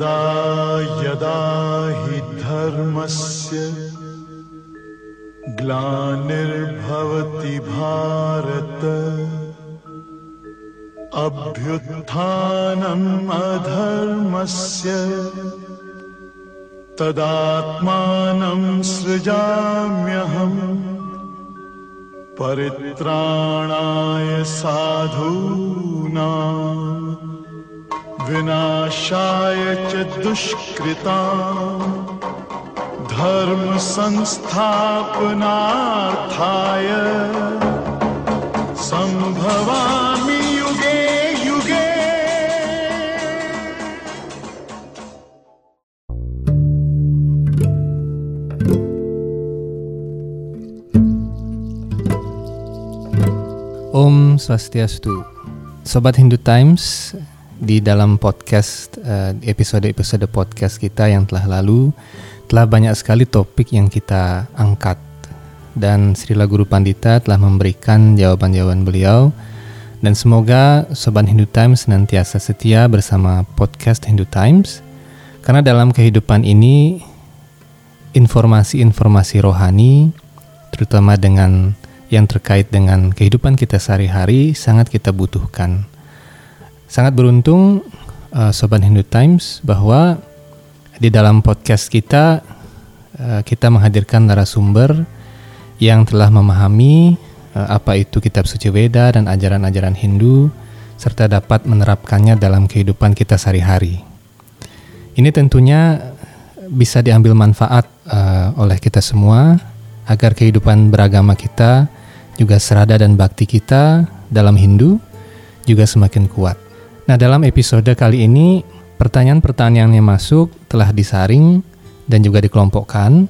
यदा यदा हि धर्मस्य ग्लानिर्भवति भारत अभ्युत्थानम् अधर्मस्य तदात्मानं सृजाम्यहम् परित्राणाय साधूनाम् विनाशाय च दुष्कृता धर्मसंस्थापनार्थाय संभवामि युगे युगे। ओम स्वस्ति अस्तु। सोबत Hindu Times di dalam podcast eh, episode-episode podcast kita yang telah lalu. Telah banyak sekali topik yang kita angkat. Dan Srila Guru Pandita telah memberikan jawaban-jawaban beliau. Dan semoga Sobat Hindu Times senantiasa setia bersama podcast Hindu Times. Karena dalam kehidupan ini informasi-informasi rohani terutama dengan yang terkait dengan kehidupan kita sehari-hari sangat kita butuhkan. Sangat beruntung uh, Sobat Hindu Times bahwa di dalam podcast kita uh, kita menghadirkan narasumber yang telah memahami uh, apa itu kitab suci Weda dan ajaran-ajaran Hindu serta dapat menerapkannya dalam kehidupan kita sehari-hari. Ini tentunya bisa diambil manfaat uh, oleh kita semua agar kehidupan beragama kita juga serada dan bakti kita dalam Hindu juga semakin kuat. Nah, dalam episode kali ini pertanyaan-pertanyaan yang masuk telah disaring dan juga dikelompokkan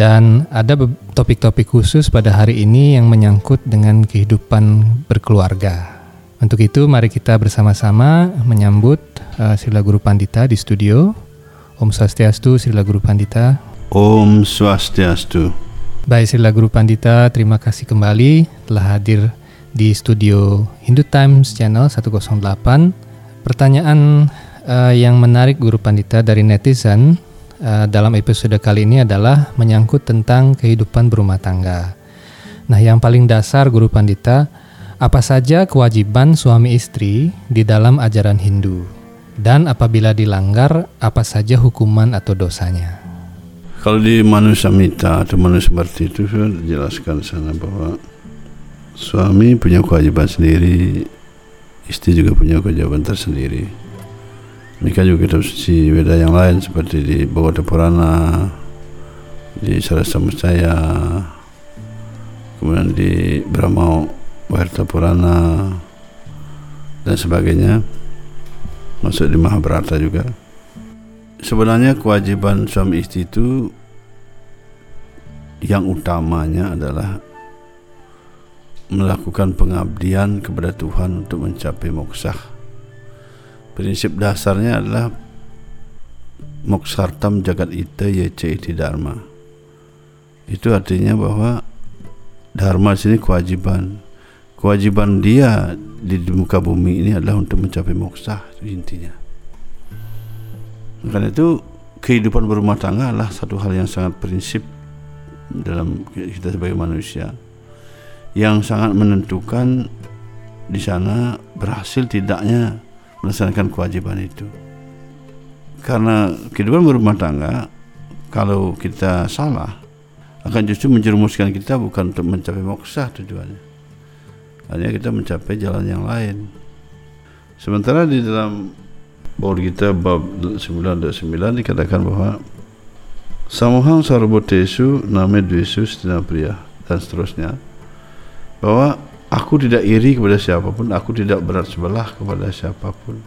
dan ada topik-topik khusus pada hari ini yang menyangkut dengan kehidupan berkeluarga. Untuk itu mari kita bersama-sama menyambut uh, Sila Guru Pandita di studio. Om Swastiastu Sila Guru Pandita. Om Swastiastu. Baik Sila Guru Pandita, terima kasih kembali telah hadir di studio Hindu Times Channel 108. Pertanyaan uh, yang menarik Guru Pandita dari netizen uh, dalam episode kali ini adalah menyangkut tentang kehidupan berumah tangga. Nah, yang paling dasar Guru Pandita, apa saja kewajiban suami istri di dalam ajaran Hindu? Dan apabila dilanggar, apa saja hukuman atau dosanya? Kalau di manusia mita atau manusia seperti itu sudah dijelaskan sana bahwa suami punya kewajiban sendiri, istri juga punya kewajiban tersendiri. Mereka juga kitab suci beda yang lain seperti di Bhagavata Purana, di Sarasa Musaya, kemudian di Brahma Wairta Purana dan sebagainya, masuk di Mahabharata juga sebenarnya kewajiban suami istri itu yang utamanya adalah melakukan pengabdian kepada Tuhan untuk mencapai moksah. Prinsip dasarnya adalah moksartam jagat ita yece iti dharma. Itu artinya bahwa dharma sini kewajiban. Kewajiban dia di muka bumi ini adalah untuk mencapai moksah intinya. Karena itu kehidupan berumah tangga adalah satu hal yang sangat prinsip dalam kita sebagai manusia yang sangat menentukan di sana berhasil tidaknya melaksanakan kewajiban itu. Karena kehidupan berumah tangga kalau kita salah akan justru menjerumuskan kita bukan untuk mencapai moksa tujuannya. Hanya kita mencapai jalan yang lain. Sementara di dalam Bahawa kita bab 9.9 dikatakan bahawa Samuhang sarbotesu name pria dan seterusnya bahwa aku tidak iri kepada siapa pun aku tidak berat sebelah kepada siapa pun.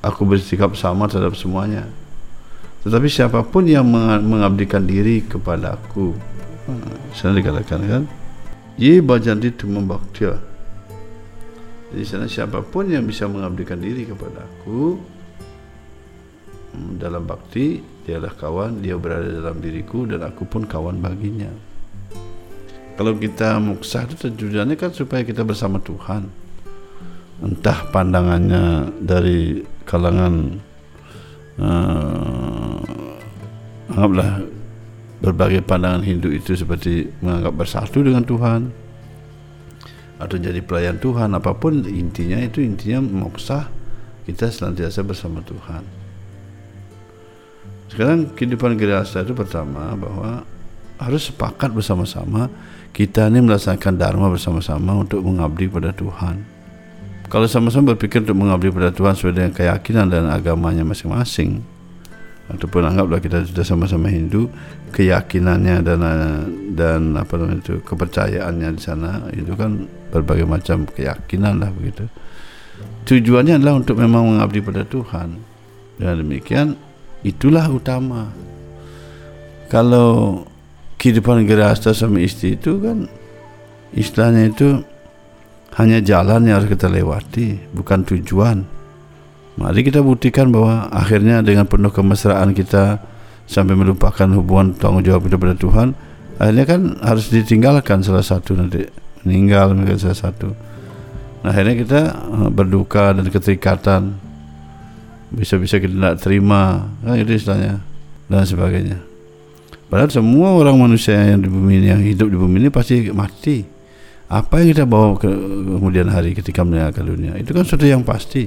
Aku bersikap sama terhadap semuanya. Tetapi siapa pun yang mengabdikan diri kepada aku. Sana dikatakan kan? Ye bajanti tu membaktia di sana siapa pun yang bisa mengabdikan diri kepada aku hmm, dalam bakti dialah kawan dia berada dalam diriku dan aku pun kawan baginya kalau kita muksah itu tujuannya kan supaya kita bersama Tuhan. Entah pandangannya dari kalangan uh, anggaplah berbagai pandangan Hindu itu seperti menganggap bersatu dengan Tuhan atau jadi pelayan Tuhan apa pun intinya itu intinya moksa kita senantiasa bersama Tuhan. Sekarang kehidupan gerasa itu pertama bahwa harus sepakat bersama-sama. Kita ini melaksanakan dharma bersama-sama untuk mengabdi pada Tuhan. Kalau sama-sama berpikir untuk mengabdi pada Tuhan sesuai dengan keyakinan dan agamanya masing-masing ataupun anggaplah kita sudah sama-sama Hindu keyakinannya dan dan apa namanya itu kepercayaannya di sana itu kan berbagai macam keyakinan lah begitu. Tujuannya adalah untuk memang mengabdi pada Tuhan. Dan demikian itulah utama. Kalau kehidupan gerasta suami istri itu kan istilahnya itu hanya jalan yang harus kita lewati bukan tujuan Mari kita buktikan bahwa akhirnya dengan penuh kemesraan kita sampai melupakan hubungan tanggung jawab kita pada Tuhan, akhirnya kan harus ditinggalkan salah satu nanti meninggal mungkin salah satu. Nah, akhirnya kita eh, berduka dan keterikatan bisa-bisa kita tidak terima, kan itu istilahnya dan sebagainya. Padahal semua orang manusia yang di bumi ini, yang hidup di bumi ini pasti mati. Apa yang kita bawa ke kemudian hari ketika meninggalkan dunia itu kan suatu yang pasti.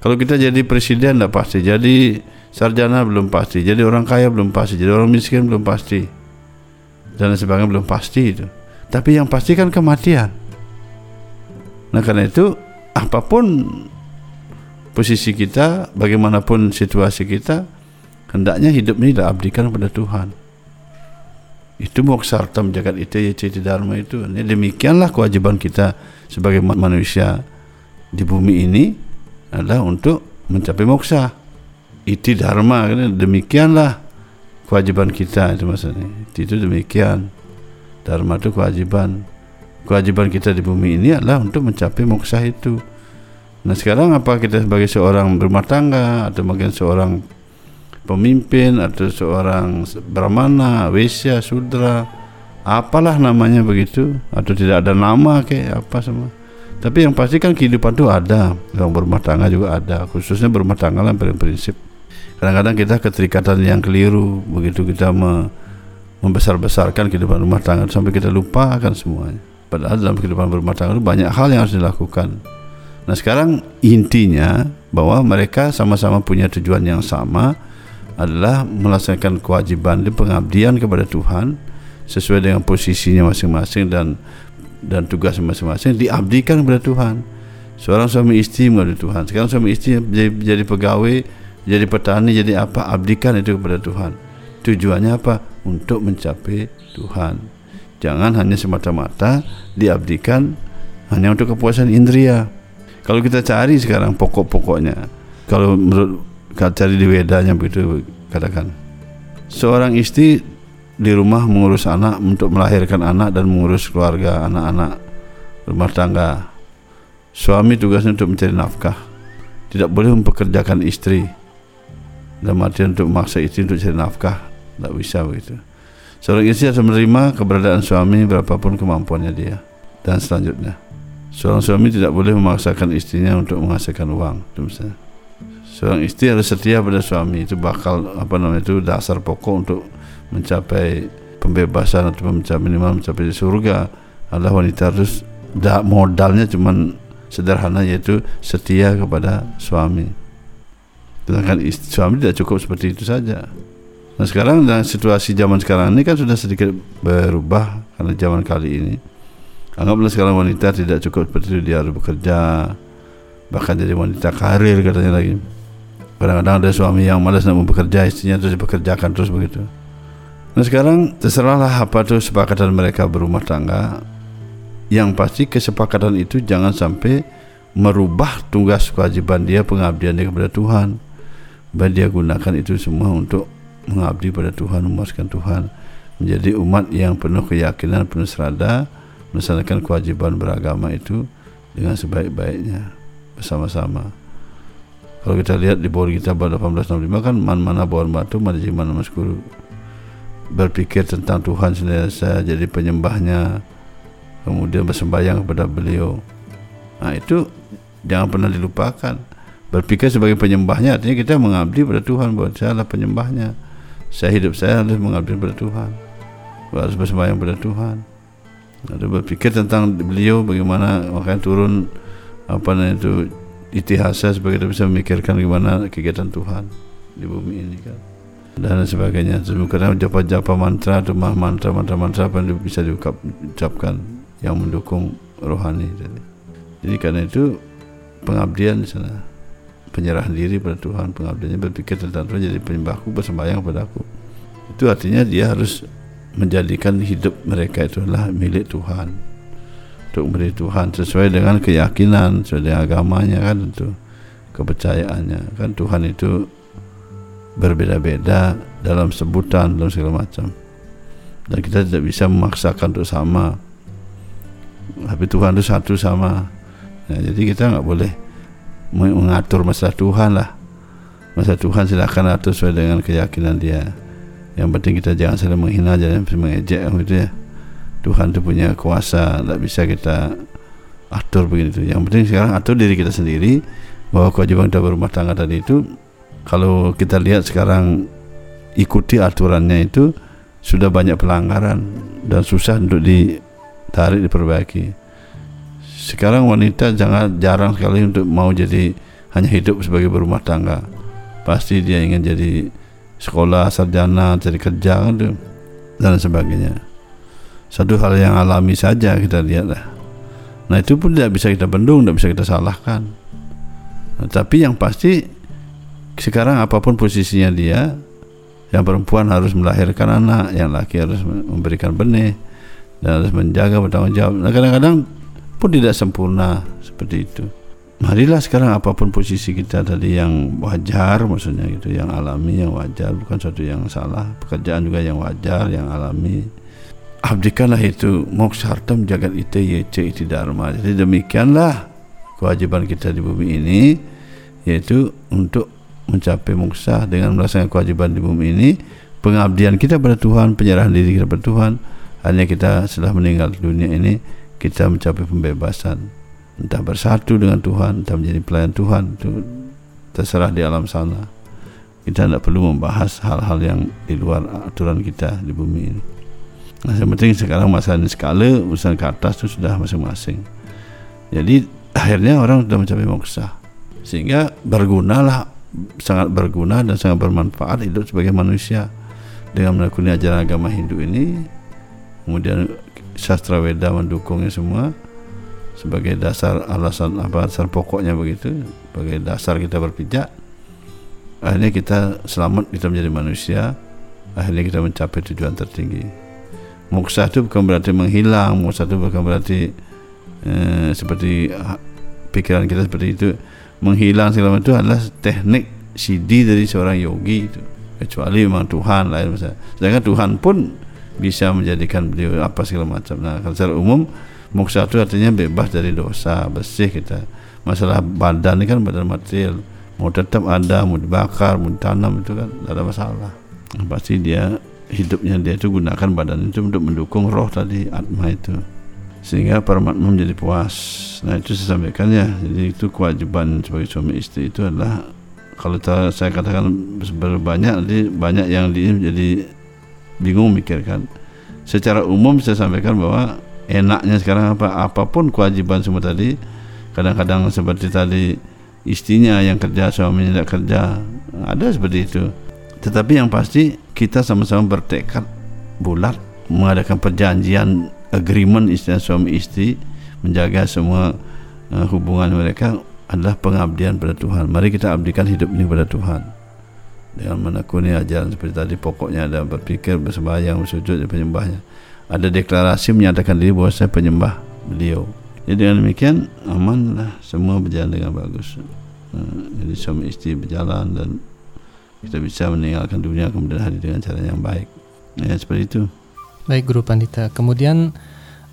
Kalau kita jadi presiden tidak pasti, jadi sarjana belum pasti, jadi orang kaya belum pasti, jadi orang miskin belum pasti, dan sebagainya belum pasti itu. Tapi yang pasti kan kematian. Nah karena itu apa pun posisi kita, bagaimanapun situasi kita, hendaknya hidup ini diabdikan kepada Tuhan. Itu moksartam jagat itu ya citi dharma itu. Ini demikianlah kewajiban kita sebagai manusia di bumi ini adalah untuk mencapai moksa. Iti dharma kan demikianlah kewajiban kita itu maksudnya. Itu demikian. Dharma itu kewajiban. Kewajiban kita di bumi ini adalah untuk mencapai moksa itu. Nah sekarang apa kita sebagai seorang berumah tangga atau mungkin seorang pemimpin atau seorang brahmana, wesya, sudra, apalah namanya begitu atau tidak ada nama kayak apa semua. Tapi yang pasti kan kehidupan itu ada Yang berumah tangga juga ada Khususnya berumah tangga lah paling prinsip. Kadang-kadang kita keterikatan yang keliru Begitu kita me membesar-besarkan kehidupan rumah tangga Sampai kita lupakan semuanya. Padahal dalam kehidupan berumah tangga itu banyak hal yang harus dilakukan. Nah sekarang intinya Bahwa mereka sama-sama punya tujuan yang sama Adalah melaksanakan kewajiban di pengabdian kepada Tuhan Sesuai dengan posisinya masing-masing dan dan tugas masing-masing diabdikan kepada Tuhan. Seorang suami istri mengabdi Tuhan. Sekarang suami istri jadi, jadi pegawai, jadi petani, jadi apa? Abdikan itu kepada Tuhan. Tujuannya apa? Untuk mencapai Tuhan. Jangan hanya semata-mata diabdikan hanya untuk kepuasan indria. Kalau kita cari sekarang pokok-pokoknya, kalau menurut cari di Wedanya begitu katakan, seorang istri di rumah mengurus anak untuk melahirkan anak dan mengurus keluarga anak-anak rumah tangga. Suami tugasnya untuk mencari nafkah. Tidak boleh mempekerjakan istri. Dalam artian untuk memaksa istri untuk cari nafkah. Tidak bisa begitu. Seorang istri harus menerima keberadaan suami berapapun kemampuannya dia. Dan selanjutnya. Seorang suami tidak boleh memaksakan istrinya untuk menghasilkan uang. Itu misalnya seorang istri harus setia pada suami itu bakal apa namanya itu dasar pokok untuk mencapai pembebasan atau mencapai minimal mencapai surga adalah wanita harus modalnya cuma sederhana yaitu setia kepada suami. Sedangkan suami tidak cukup seperti itu saja. Nah sekarang dalam situasi zaman sekarang ini kan sudah sedikit berubah karena zaman kali ini. Anggaplah sekarang wanita tidak cukup seperti itu dia harus bekerja bahkan jadi wanita karir katanya lagi. Kadang-kadang ada suami yang malas nak bekerja istrinya terus dipekerjakan terus begitu. Nah sekarang terserahlah apa tu sepakatan mereka berumah tangga. Yang pasti kesepakatan itu jangan sampai merubah tugas kewajiban dia pengabdian dia kepada Tuhan. Baik dia gunakan itu semua untuk mengabdi pada Tuhan, memuaskan Tuhan. Menjadi umat yang penuh keyakinan, penuh serada Melaksanakan kewajiban beragama itu dengan sebaik-baiknya. Bersama-sama Kalau kita lihat di bawah kita 1865 kan Man mana bawah batu, mana jiman nama sekuru berpikir tentang Tuhan senantiasa jadi penyembahnya kemudian bersembahyang kepada beliau. Nah itu jangan pernah dilupakan. Berpikir sebagai penyembahnya artinya kita mengabdi pada Tuhan bahwa saya adalah penyembahnya. Saya hidup saya harus mengabdi pada Tuhan. Harus bersembahyang pada Tuhan. Ada berpikir tentang beliau bagaimana makanya turun apa namanya itu itihasa supaya kita bisa memikirkan bagaimana kegiatan Tuhan di bumi ini kan. Dan sebagainya. Karena japa-japa mantra atau mantra mantra mantra apa yang bisa diucapkan yang mendukung rohani jadi, jadi karena itu pengabdian di sana. Penyerahan diri pada Tuhan pengabdiannya berpikir tentang Tuhan jadi penyembahku bersembahyang padaku itu artinya dia harus menjadikan hidup mereka itu adalah milik Tuhan untuk memberi Tuhan sesuai dengan keyakinan sesuai dengan agamanya kan itu kepercayaannya. Kan Tuhan itu berbeda-beda dalam sebutan dalam segala macam. Dan kita tidak bisa memaksakan untuk sama. Tapi Tuhan itu satu sama. Nah, jadi kita nggak boleh mengatur masalah Tuhan lah. Masalah Tuhan silakan atur sesuai dengan keyakinan dia. Yang penting kita jangan saling menghina jangan mengejek gitu ya Tuhan itu punya kuasa tidak bisa kita atur begitu. Yang penting sekarang atur diri kita sendiri bahwa kewajiban kita berumah tangga tadi itu kalau kita lihat sekarang ikuti aturannya itu sudah banyak pelanggaran dan susah untuk ditarik diperbaiki. Sekarang wanita jangan jarang sekali untuk mau jadi hanya hidup sebagai berumah tangga. Pasti dia ingin jadi sekolah sarjana cari kerja kan dan sebagainya satu hal yang alami saja kita lihat lah nah itu pun tidak bisa kita bendung tidak bisa kita salahkan nah, tapi yang pasti sekarang apa pun posisinya dia yang perempuan harus melahirkan anak yang laki harus memberikan benih dan harus menjaga bertanggung jawab nah, kadang-kadang pun tidak sempurna seperti itu. Marilah sekarang apa pun posisi kita tadi yang wajar maksudnya gitu, yang alami, yang wajar, bukan sesuatu yang salah. Pekerjaan juga yang wajar, yang alami. Abdikanlah itu moksartam jagat ite yece iti dharma. Jadi demikianlah kewajiban kita di bumi ini yaitu untuk mencapai moksa dengan melaksanakan kewajiban di bumi ini pengabdian kita pada Tuhan penyerahan diri kita pada Tuhan. Hanya kita setelah meninggal dunia ini kita mencapai pembebasan. Entah bersatu dengan Tuhan entah menjadi pelayan Tuhan itu terserah di alam sana. Kita tidak perlu membahas hal-hal yang di luar aturan kita di bumi ini nah, yang penting sekarang masalah skala urusan ke atas itu sudah masing-masing. Jadi akhirnya orang sudah mencapai moksa sehingga bergunalah sangat berguna dan sangat bermanfaat hidup sebagai manusia. Dengan menekuni ajaran agama Hindu ini kemudian sastra Weda mendukungnya semua sebagai dasar alasan apa dasar pokoknya begitu sebagai dasar kita berpijak akhirnya kita selamat kita menjadi manusia akhirnya kita mencapai tujuan tertinggi moksa itu bukan berarti menghilang moksa itu bukan berarti eh, seperti pikiran kita seperti itu menghilang segala itu adalah teknik CD dari seorang yogi itu kecuali memang Tuhan lain misalnya sedangkan Tuhan pun bisa menjadikan beliau apa segala macam. Nah, kalau secara umum moksa itu artinya bebas dari dosa, bersih kita. Masalah badan ini kan badan material, mau tetap ada, mau dibakar, mau ditanam itu kan tidak ada masalah. Pasti dia hidupnya dia itu gunakan badan itu untuk mendukung roh tadi atma itu sehingga paramatma menjadi puas. Nah itu saya sampaikan ya. Jadi itu kewajiban sebagai suami istri itu adalah kalau saya katakan banyak, nanti banyak yang di jadi bingung mikirkan secara umum saya sampaikan bahwa enaknya sekarang apa apa pun kewajiban semua tadi kadang-kadang seperti tadi istrinya yang kerja suaminya tidak kerja ada seperti itu tetapi yang pasti kita sama-sama bertekad bulat mengadakan perjanjian agreement istilah suami istri menjaga semua uh, hubungan mereka adalah pengabdian pada Tuhan. Mari kita abdikan hidup ini kepada Tuhan. Dengan menekuni ajaran seperti tadi pokoknya ada berpikir bersembahyang bersujud dan penyembahnya. Ada deklarasi menyatakan diri bahwa saya penyembah beliau. Jadi dengan demikian amanlah. Semua berjalan dengan bagus. Eh, jadi suami istri berjalan dan kita bisa meninggalkan dunia kemudian hadir dengan cara yang baik. Ya seperti itu. Baik Guru Pandita. Kemudian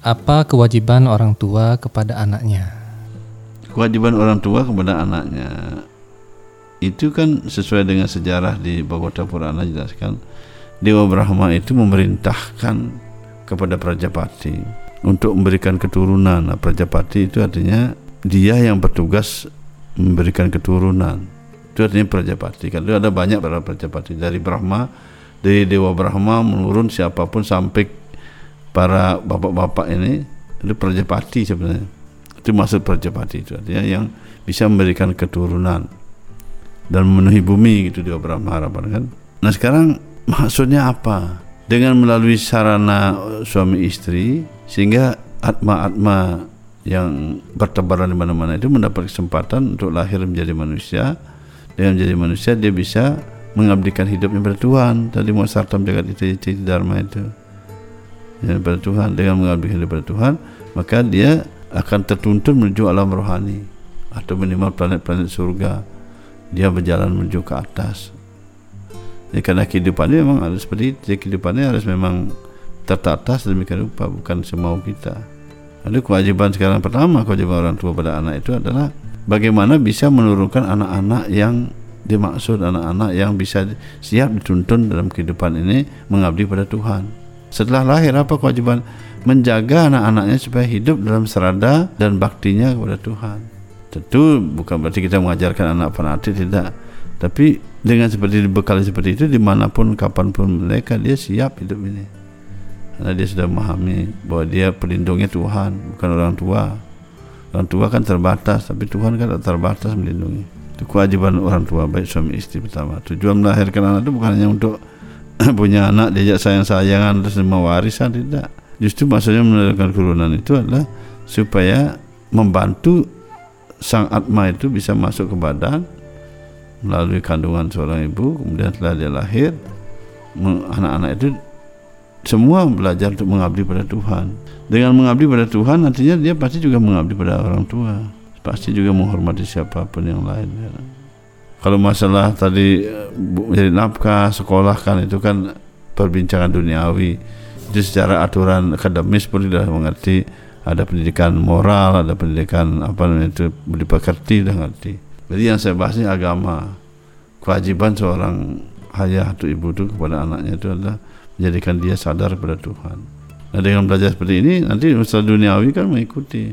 apa kewajiban orang tua kepada anaknya? Kewajiban orang tua kepada anaknya. Itu kan sesuai dengan sejarah di Bhagavata Purana jelaskan Dewa Brahma itu memerintahkan kepada Prajapati untuk memberikan keturunan. Nah, Prajapati itu artinya dia yang bertugas memberikan keturunan itu artinya Prajapati. Kan itu ada banyak para Prajapati. Dari Brahma dari Dewa Brahma menurun siapa pun sampai para bapak-bapak ini itu Prajapati sebenarnya. Itu maksud Prajapati itu artinya yang bisa memberikan keturunan dan memenuhi bumi gitu Dewa Brahma harapan kan? Nah sekarang maksudnya apa? Dengan melalui sarana suami istri sehingga atma-atma yang bertebaran di mana-mana itu mendapat kesempatan untuk lahir menjadi manusia dengan menjadi manusia dia bisa mengabdikan hidupnya pada Tuhan. Tadi mau sartam jagat itu cita dharma itu. Ya, pada Tuhan dengan mengabdikan hidup pada Tuhan maka dia akan tertuntun menuju alam rohani atau minimal planet-planet surga. Dia berjalan menuju ke atas. Ya, karena kehidupannya memang harus seperti itu. Ya, kehidupannya harus memang tertata sedemikian rupa bukan semau kita. Lalu kewajiban sekarang pertama kewajiban orang tua pada anak itu adalah bagaimana bisa menurunkan anak-anak yang dimaksud anak-anak yang bisa siap dituntun dalam kehidupan ini mengabdi pada Tuhan. Setelah lahir apa kewajiban menjaga anak-anaknya supaya hidup dalam serada dan baktinya kepada Tuhan. Tentu bukan berarti kita mengajarkan anak fanatik tidak, tapi dengan seperti dibekali seperti itu di mana pun kapan pun mereka dia siap hidup ini karena dia sudah memahami bahwa dia pelindungnya Tuhan bukan orang tua orang tua kan terbatas tapi Tuhan kan tak terbatas melindungi. Itu kewajiban orang tua baik suami istri pertama. Tujuan melahirkan anak itu bukan hanya untuk punya anak diajak sayang-sayangan terus warisan tidak. Justru maksudnya melahirkan keturunan itu adalah supaya membantu sang atma itu bisa masuk ke badan melalui kandungan seorang ibu kemudian setelah dia lahir anak-anak itu semua belajar untuk mengabdi pada Tuhan. Dengan mengabdi pada Tuhan nantinya dia pasti juga mengabdi pada orang tua. Pasti juga menghormati siapa pun yang lain. Ya. Kalau masalah tadi jadi nafkah, sekolah kan itu kan perbincangan duniawi. Jadi secara aturan akademis pun sudah mengerti ada pendidikan moral, ada pendidikan apa namanya itu dipekerti dan ngerti. Jadi yang saya bahas ini agama. Kewajiban seorang ayah atau ibu itu kepada anaknya itu adalah menjadikan dia sadar pada Tuhan. Nah dengan belajar seperti ini nanti usaha duniawi kan mengikuti.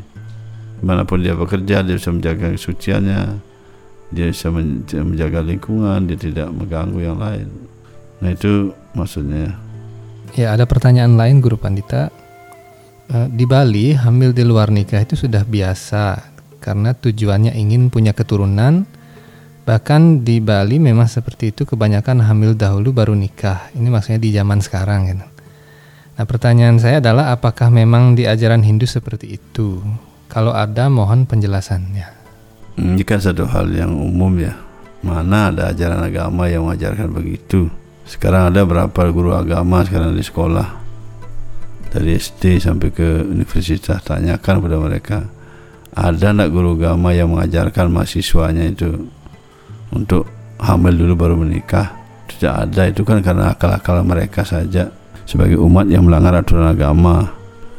Di mana pun dia bekerja dia bisa menjaga kesuciannya, dia bisa menjaga lingkungan, dia tidak mengganggu yang lain. Nah itu maksudnya. Ya ada pertanyaan lain Guru Pandita. Eh, di Bali hamil di luar nikah itu sudah biasa karena tujuannya ingin punya keturunan Bahkan di Bali memang seperti itu kebanyakan hamil dahulu baru nikah. Ini maksudnya di zaman sekarang gitu. Nah, pertanyaan saya adalah apakah memang di ajaran Hindu seperti itu? Kalau ada mohon penjelasannya. Ini kan satu hal yang umum ya. Mana ada ajaran agama yang mengajarkan begitu? Sekarang ada berapa guru agama sekarang di sekolah? Dari SD sampai ke universitas tanyakan kepada mereka. Ada enggak guru agama yang mengajarkan mahasiswanya itu untuk hamil dulu baru menikah. Tidak ada itu kan karena akal-akal mereka saja. Sebagai umat yang melanggar aturan agama.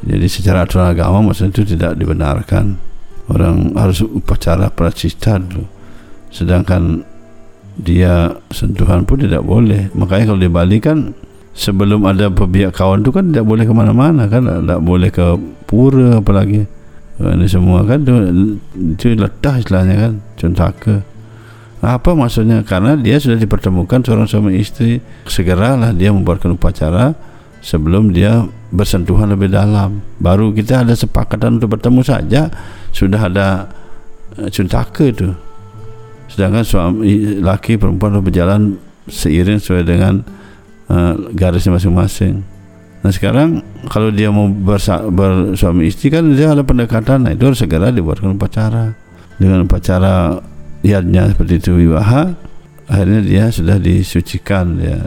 Jadi secara aturan agama maksudnya itu tidak dibenarkan. Orang harus upacara pracista dulu. Sedangkan dia sentuhan pun tidak boleh. Makanya kalau di Bali kan sebelum ada pihak kawan itu kan tidak boleh ke mana-mana kan. Tidak boleh ke pura apalagi. Ini semua kan itu, itu letah istilahnya kan. Ke apa maksudnya? Karena dia sudah dipertemukan seorang suami istri, segeralah dia membuatkan upacara sebelum dia bersentuhan lebih dalam. Baru kita ada sepakatan untuk bertemu saja sudah ada uh, cuntaka itu. Sedangkan suami laki perempuan berjalan seiring sesuai dengan uh, garisnya masing-masing. Nah sekarang kalau dia mau bersa- bersuami istri kan dia ada pendekatan, nah itu harus segera dibuatkan upacara dengan upacara niatnya seperti itu wiwaha. Akhirnya dia sudah disucikan dia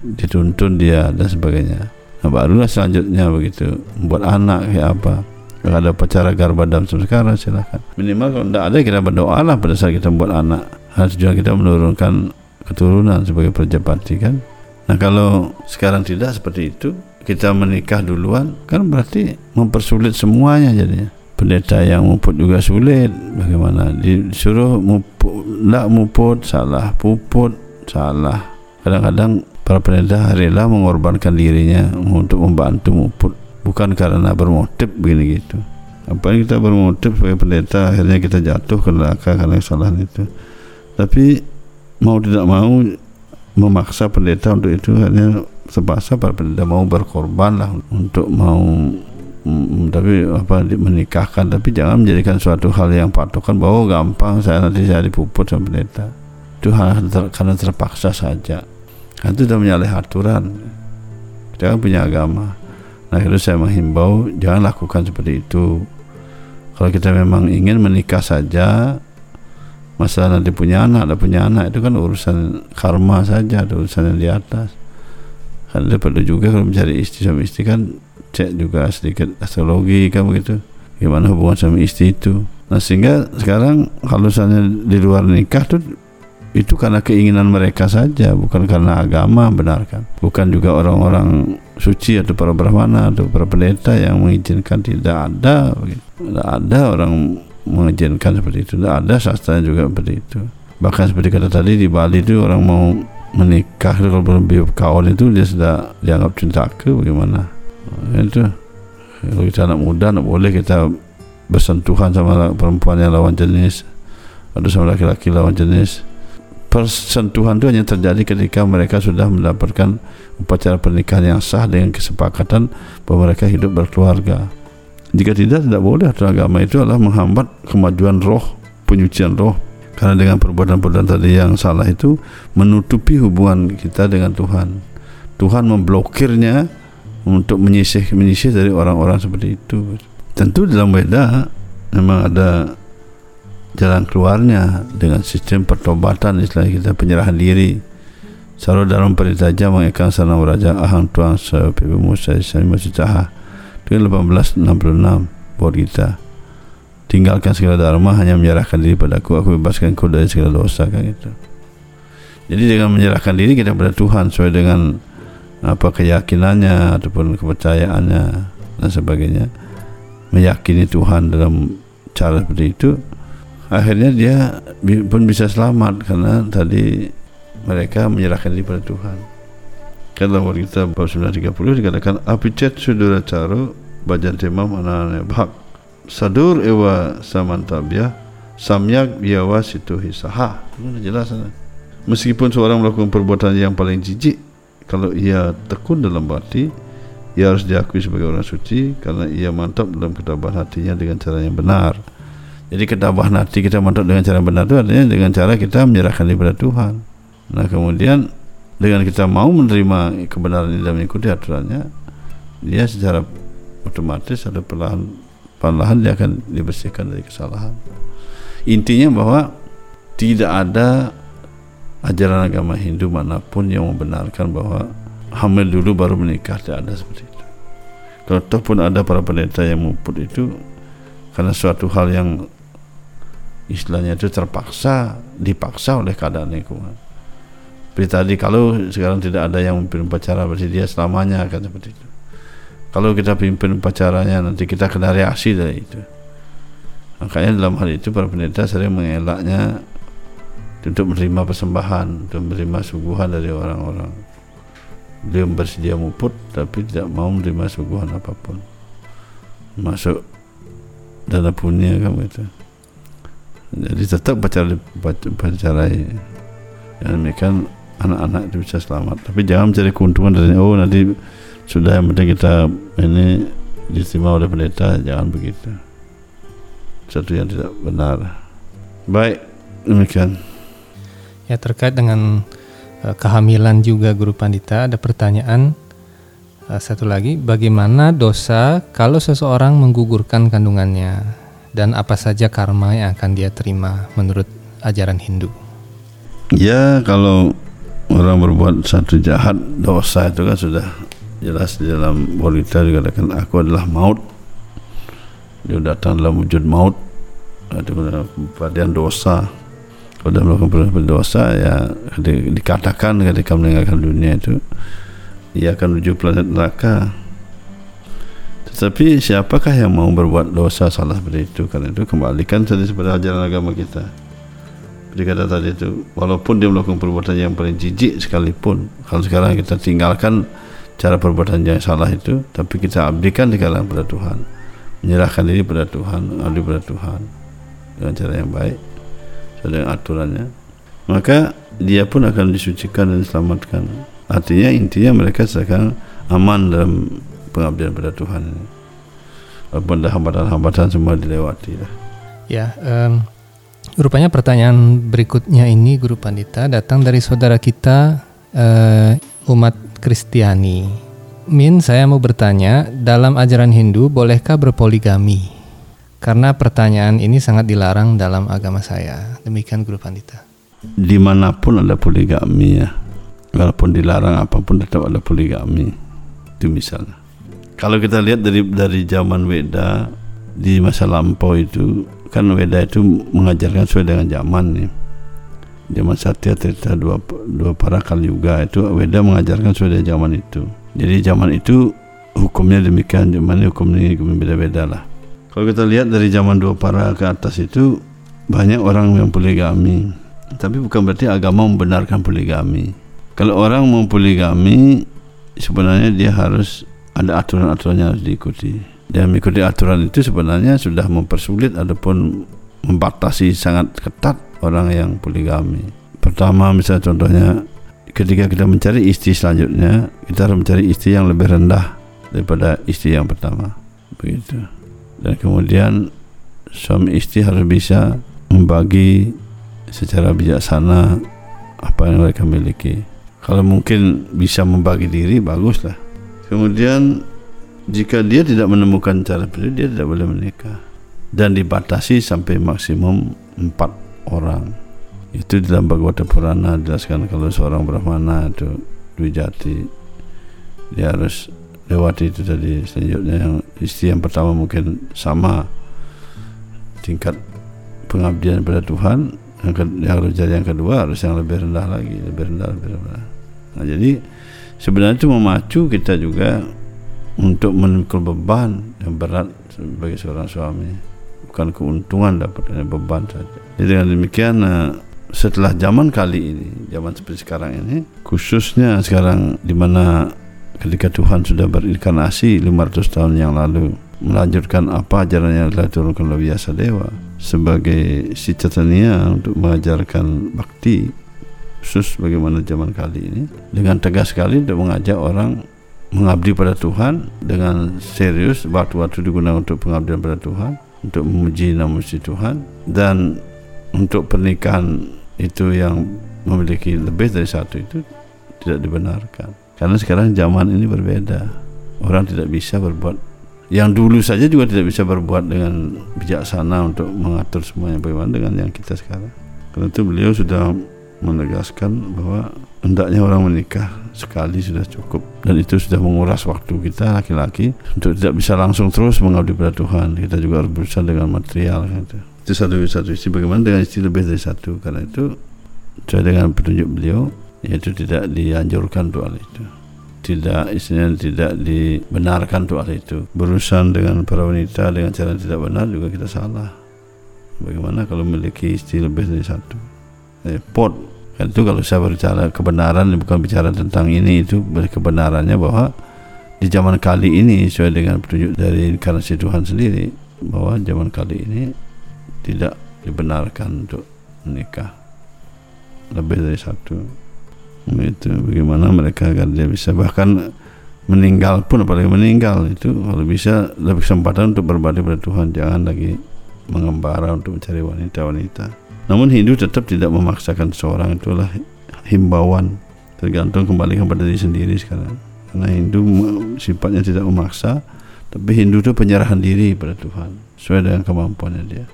dituntun dia dan sebagainya. Nah, barulah selanjutnya begitu buat anak kayak apa. Kalau ada pacara garba dalam sekarang silakan. Minimal kalau tidak ada kita berdoa lah pada saat kita buat anak. Harus juga kita menurunkan keturunan sebagai prajapati kan? Nah kalau sekarang tidak seperti itu kita menikah duluan kan berarti mempersulit semuanya jadinya pendeta yang muput juga sulit. Bagaimana? Disuruh muput nak muput salah puput salah. Kadang-kadang para pendeta rela mengorbankan dirinya untuk membantu muput. Bukan karena bermotif begini gitu. Apa yang kita bermotif sebagai pendeta akhirnya kita jatuh ke neraka karena kesalahan itu. Tapi mau tidak mau memaksa pendeta untuk itu hanya terpaksa para pendeta mau berkorban lah untuk mau mm, tapi apa menikahkan tapi jangan menjadikan suatu hal yang patokan bahwa oh, gampang saya nanti saya dipuput sama pendeta. Itu hal ter- karena terpaksa saja. Kan itu sudah menyalahi aturan. Kita kan punya agama. Nah itu saya menghimbau jangan lakukan seperti itu. Kalau kita memang ingin menikah saja masalah nanti punya anak ada punya anak itu kan urusan karma saja urusan yang di atas. Kan dia perlu juga kalau mencari istri sama istri kan cek juga sedikit astrologi kan begitu. Gimana hubungan sama istri itu. Nah sehingga sekarang kalau misalnya di luar nikah tuh itu karena keinginan mereka saja bukan karena agama benarkan bukan juga orang-orang suci atau para brahmana atau para pendeta yang mengizinkan tidak ada tidak ada orang mengizinkan seperti itu. Tidak ada sastra juga seperti itu. Bahkan seperti kata tadi di Bali itu orang mau menikah kalau belum kawan itu dia sudah dianggap cinta ke bagaimana itu. Kalau kita anak muda tidak boleh kita bersentuhan sama perempuan yang lawan jenis atau sama laki-laki lawan jenis. Persentuhan itu hanya terjadi ketika mereka sudah mendapatkan upacara pernikahan yang sah dengan kesepakatan bahwa mereka hidup berkeluarga. Jika tidak tidak boleh. Aturan agama itu adalah menghambat kemajuan roh penyucian roh. Karena dengan perbuatan-perbuatan tadi yang salah itu menutupi hubungan kita dengan Tuhan. Tuhan memblokirnya untuk menyisih menyisih dari orang-orang seperti itu. Tentu dalam beda memang ada jalan keluarnya dengan sistem pertobatan istilah kita penyerahan diri. Saro dalam perintah aja mengikat sana raja ahang tuang sepibu musa sani masih caha itu 1866 buat kita. Tinggalkan segala dharma hanya menyerahkan diri padaku. Aku bebaskan kau dari segala dosa kan gitu. Jadi dengan menyerahkan diri kita pada Tuhan sesuai dengan apa keyakinannya ataupun kepercayaannya dan sebagainya. Meyakini Tuhan dalam cara seperti itu akhirnya dia pun bisa selamat karena tadi mereka menyerahkan diri pada Tuhan. Kalau kita bab 930 dikatakan apicet sudura caro bajan temam anak bhak sadur ewa samantabya samyak biawa situ hisaha jelas meskipun seorang melakukan perbuatan yang paling jijik kalau ia tekun dalam hati ia harus diakui sebagai orang suci karena ia mantap dalam ketabahan hatinya dengan cara yang benar. Jadi ketabahan hati kita mantap dengan cara benar itu artinya dengan cara kita menyerahkan diri pada Tuhan. Nah kemudian dengan kita mau menerima kebenaran ini dan mengikuti aturannya dia secara otomatis ada perlahan perlahan dia akan dibersihkan dari kesalahan. Intinya bahwa tidak ada ajaran agama Hindu mana pun yang membenarkan bahwa hamil dulu baru menikah tidak ada seperti itu. Kalau toh pun ada para pendeta yang memput itu karena suatu hal yang istilahnya itu terpaksa dipaksa oleh keadaan lingkungan. Seperti tadi kalau sekarang tidak ada yang memimpin upacara berarti dia selamanya akan seperti itu. Kalau kita pimpin upacaranya nanti kita kena reaksi dari itu. Makanya dalam hal itu para pendeta sering mengelaknya untuk menerima persembahan untuk menerima suguhan dari orang-orang. Dia bersedia muput tapi tidak mau menerima suguhan apa pun. Masuk dana punya kan gitu. Jadi tetap baca baca dan demikian anak-anak itu bisa selamat. Tapi jangan mencari keuntungan dari oh nanti sudah yang penting kita ini diterima oleh pendeta. Jangan begitu. Satu yang tidak benar. Baik demikian Ya terkait dengan eh, kehamilan juga guru pandita ada pertanyaan eh, satu lagi. Bagaimana dosa kalau seseorang menggugurkan kandungannya? Dan apa saja karma yang akan dia terima menurut ajaran Hindu. Ya kalau orang berbuat satu jahat dosa itu kan sudah jelas di dalam Borita dikatakan aku adalah maut. Dia datang dalam wujud maut. Itu bagian dosa dia melakukan perbuatan dosa ya di- dikatakan ketika meninggalkan dunia itu ia akan menuju planet neraka. Tetapi siapakah yang mau berbuat dosa salah seperti itu? Karena itu kembalikan tadi sepada ajaran agama kita. Seperti kata tadi itu walaupun dia melakukan perbuatan yang paling jijik sekalipun kalau sekarang kita tinggalkan cara perbuatan yang salah itu tapi kita abdikan di kalangan pada Tuhan menyerahkan diri pada Tuhan, mengabdi pada Tuhan dengan cara yang baik, dengan aturannya, maka dia pun akan disucikan dan diselamatkan. Artinya intinya mereka seakan aman dalam pengabdian pada Tuhan ini. Walaupun hambatan-hambatan semua dilewati lah. Ya, em, rupanya pertanyaan berikutnya ini Guru Pandita datang dari saudara kita eh, umat Kristiani. Min, saya mau bertanya, dalam ajaran Hindu bolehkah berpoligami? Karena pertanyaan ini sangat dilarang dalam agama saya. Demikian Guru Pandita. Di mana pun ada poligami ya, walaupun dilarang apa pun tetap ada poligami. Itu misalnya. Kalau kita lihat dari dari zaman Weda di masa lampau itu kan Weda itu mengajarkan sesuai dengan zaman nih. Zaman Satya Trita dua dua para kali juga itu Weda mengajarkan sesuai dengan zaman itu. Jadi zaman itu hukumnya demikian, zaman ini hukum ini hukum beda-beda lah. Kalau kita lihat dari zaman dua para ke atas itu banyak orang yang poligami, tapi bukan berarti agama membenarkan poligami. Kalau orang mau poligami sebenarnya dia harus ada aturan-aturannya harus diikuti. Dan mengikuti aturan itu sebenarnya sudah mempersulit ataupun membatasi sangat ketat orang yang poligami. Pertama misalnya contohnya ketika kita mencari istri selanjutnya kita harus mencari istri yang lebih rendah daripada istri yang pertama. Begitu. Dan kemudian suami istri harus bisa membagi secara bijaksana apa yang mereka miliki. Kalau mungkin bisa membagi diri baguslah. Kemudian jika dia tidak menemukan cara itu, dia tidak boleh menikah dan dibatasi sampai maksimum empat orang. Itu dalam Bhagavata Purana dijelaskan kalau seorang Brahmana itu Dwijati dia harus lewati itu tadi. Selanjutnya yang istri yang pertama mungkin sama tingkat pengabdian pada Tuhan. Yang, ke, harus jadi yang kedua harus yang lebih rendah lagi lebih rendah lebih rendah. Nah jadi sebenarnya itu memacu kita juga untuk memikul beban yang berat sebagai seorang suami. Bukan keuntungan dapatnya beban saja. Jadi dengan demikian eh, setelah zaman kali ini zaman seperti sekarang ini khususnya sekarang di mana ketika Tuhan sudah berinkarnasi 500 tahun yang lalu melanjutkan apa ajaran yang telah diturunkan oleh biasa dewa sebagai si catania untuk mengajarkan bakti khusus bagaimana zaman kali ini dengan tegas sekali untuk mengajak orang mengabdi pada Tuhan dengan serius waktu-waktu digunakan untuk pengabdian pada Tuhan untuk memuji nama suci Tuhan dan untuk pernikahan itu yang memiliki lebih dari satu itu tidak dibenarkan karena sekarang zaman ini berbeda. Orang tidak bisa berbuat yang dulu saja juga tidak bisa berbuat dengan bijaksana untuk mengatur semuanya bagaimana dengan yang kita sekarang. Karena itu beliau sudah menegaskan bahwa hendaknya orang menikah sekali sudah cukup. Dan itu sudah menguras waktu kita laki-laki untuk tidak bisa langsung terus mengabdi pada Tuhan. Kita juga harus berusaha dengan material gitu. itu. Satu satu istri bagaimana dengan istri lebih dari satu? Karena itu sesuai dengan petunjuk beliau yaitu tidak dianjurkan untuk hal itu. Tidak istilahnya tidak dibenarkan untuk hal itu. Berurusan dengan para wanita dengan cara yang tidak benar juga kita salah. Bagaimana kalau memiliki istri lebih dari satu? Repot kan itu kalau saya berbicara kebenaran bukan bicara tentang ini itu kebenarannya bahwa di zaman kali ini sesuai dengan petunjuk dari inkarnasi Tuhan sendiri bahwa zaman kali ini tidak dibenarkan untuk menikah. Lebih dari satu itu bagaimana mereka agar dia bisa bahkan meninggal pun apalagi meninggal itu kalau bisa lebih kesempatan untuk berbakti pada Tuhan jangan lagi mengembara untuk mencari wanita-wanita namun Hindu tetap tidak memaksakan seorang itulah himbauan tergantung kembali kepada diri sendiri sekarang. Karena Hindu sifatnya tidak memaksa, tapi Hindu itu penyerahan diri pada Tuhan sesuai dengan kemampuannya dia.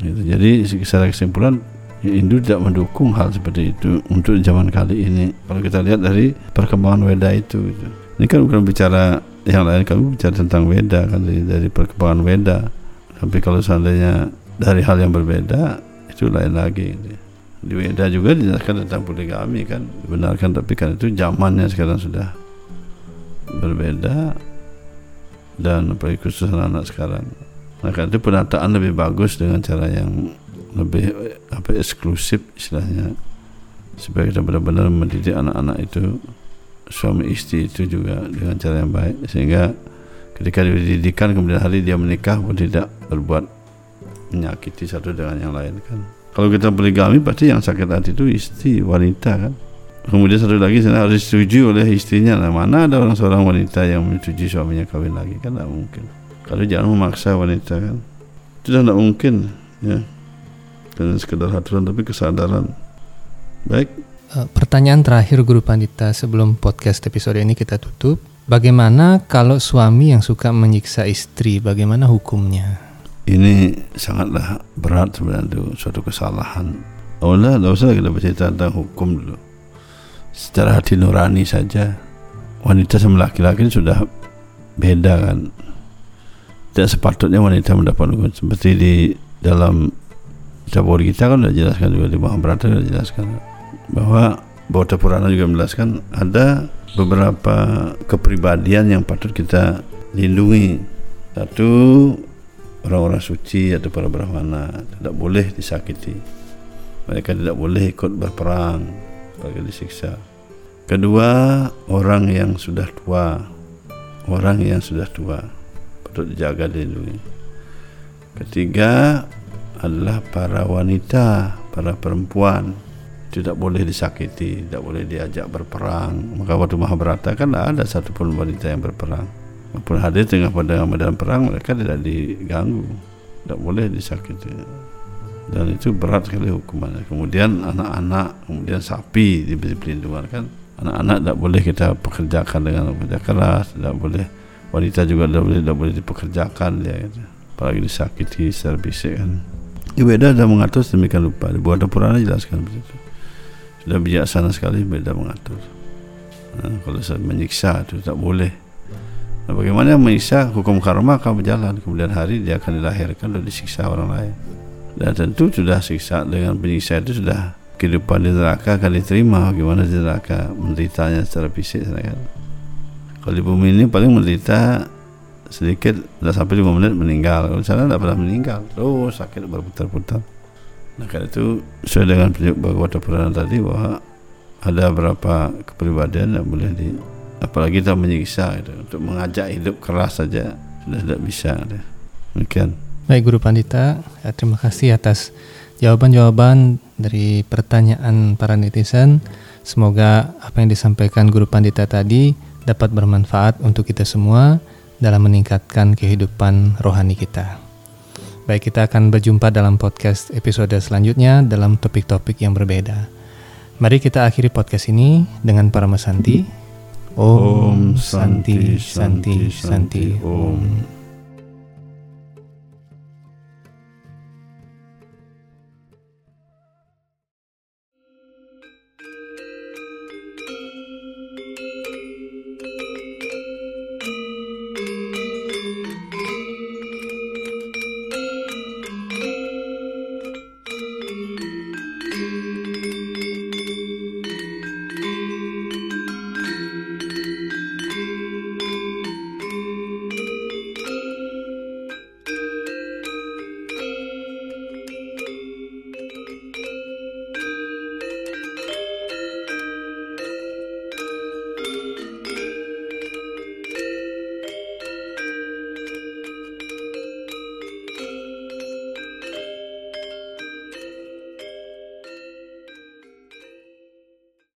Gitu. Jadi secara kesimpulan Hindu tidak mendukung hal seperti itu untuk zaman kali ini. Kalau kita lihat dari perkembangan Weda itu, gitu. ini kan bukan bicara yang lain, kami bicara tentang Weda kan dari, dari perkembangan Weda. Tapi kalau seandainya dari hal yang berbeda, itu lain lagi di Weda juga dijelaskan tentang poligami kan dibenarkan tapi kan itu zamannya sekarang sudah berbeda dan apalagi khusus anak-anak sekarang maka itu penataan lebih bagus dengan cara yang lebih apa eksklusif istilahnya. Supaya kita benar-benar mendidik anak-anak itu suami istri itu juga dengan cara yang baik. Sehingga ketika dididikan kemudian hari dia menikah pun tidak berbuat menyakiti satu dengan yang lain kan. Kalau kita poligami pasti yang sakit hati itu istri wanita kan. Kemudian satu lagi sana harus disetujui oleh istrinya. Nah mana ada orang seorang wanita yang menyetujui suaminya kawin lagi? Kan tidak mungkin. Kalau jangan memaksa wanita kan. Itu tidak mungkin ya dan sekedar aturan tapi kesadaran. Baik. Eh, Pertanyaan terakhir Guru Pandita sebelum podcast episode ini kita tutup. Bagaimana kalau suami yang suka menyiksa istri? Bagaimana hukumnya? ini sangatlah berat sebenarnya itu suatu kesalahan. Awalnya tidak usah kita bercerita tentang hukum dulu. Secara hati nurani saja. Wanita sama laki-laki ini sudah beda kan. Tidak sepatutnya wanita mendapat hukum. Seperti di dalam Kitab kita kan sudah jelaskan juga di Mahabharata sudah jelaskan bahwa Bauta Purana juga menjelaskan ada beberapa kepribadian yang patut kita lindungi. Satu orang-orang suci atau para brahmana tidak boleh disakiti. Mereka tidak boleh ikut berperang bagi disiksa. Kedua, orang yang sudah tua. Orang yang sudah tua patut dijaga dilindungi. Ketiga adalah para wanita, para perempuan tidak boleh disakiti, tidak boleh diajak berperang. Maka waktu Mahabharata kan tidak ada satupun wanita yang berperang. Walaupun hadir tengah pada medan perang mereka tidak diganggu, tidak boleh disakiti. Dan itu berat sekali hukumannya. Kemudian anak-anak, kemudian sapi diberi perlindungan kan. Anak-anak tidak boleh kita pekerjakan dengan kerja keras, tidak boleh wanita juga tidak boleh tidak boleh dipekerjakan dia. Gitu. Apalagi disakiti secara fisik kan. Beda ada mengatur sedemikian lupa. Di Buat Purana jelaskan begitu sudah bijaksana sekali beda mengatur. Nah, kalau saya menyiksa itu tak boleh. Nah, bagaimana menyiksa hukum karma akan berjalan kemudian hari dia akan dilahirkan dan disiksa orang lain. Dan tentu sudah siksa dengan penyiksa itu sudah kehidupan di neraka akan diterima bagaimana di neraka menderitanya secara fisik kan. Kalau di bumi ini paling menderita sedikit tidak sampai 5 menit meninggal. Kalau sana tidak pernah meninggal. Terus sakit berputar-putar. Nah karena itu sesuai dengan Bhagavata Purana tadi bahwa ada beberapa kepribadian yang boleh di apalagi kita menyiksa itu untuk mengajak hidup keras saja sudah tidak bisa demikian baik Guru Pandita ya, terima kasih atas jawaban-jawaban dari pertanyaan para netizen semoga apa yang disampaikan Guru Pandita tadi dapat bermanfaat untuk kita semua dalam meningkatkan kehidupan rohani kita. Baik, kita akan berjumpa dalam podcast episode selanjutnya dalam topik-topik yang berbeda. Mari kita akhiri podcast ini dengan para mesanti. Om Santi Santi Santi Om.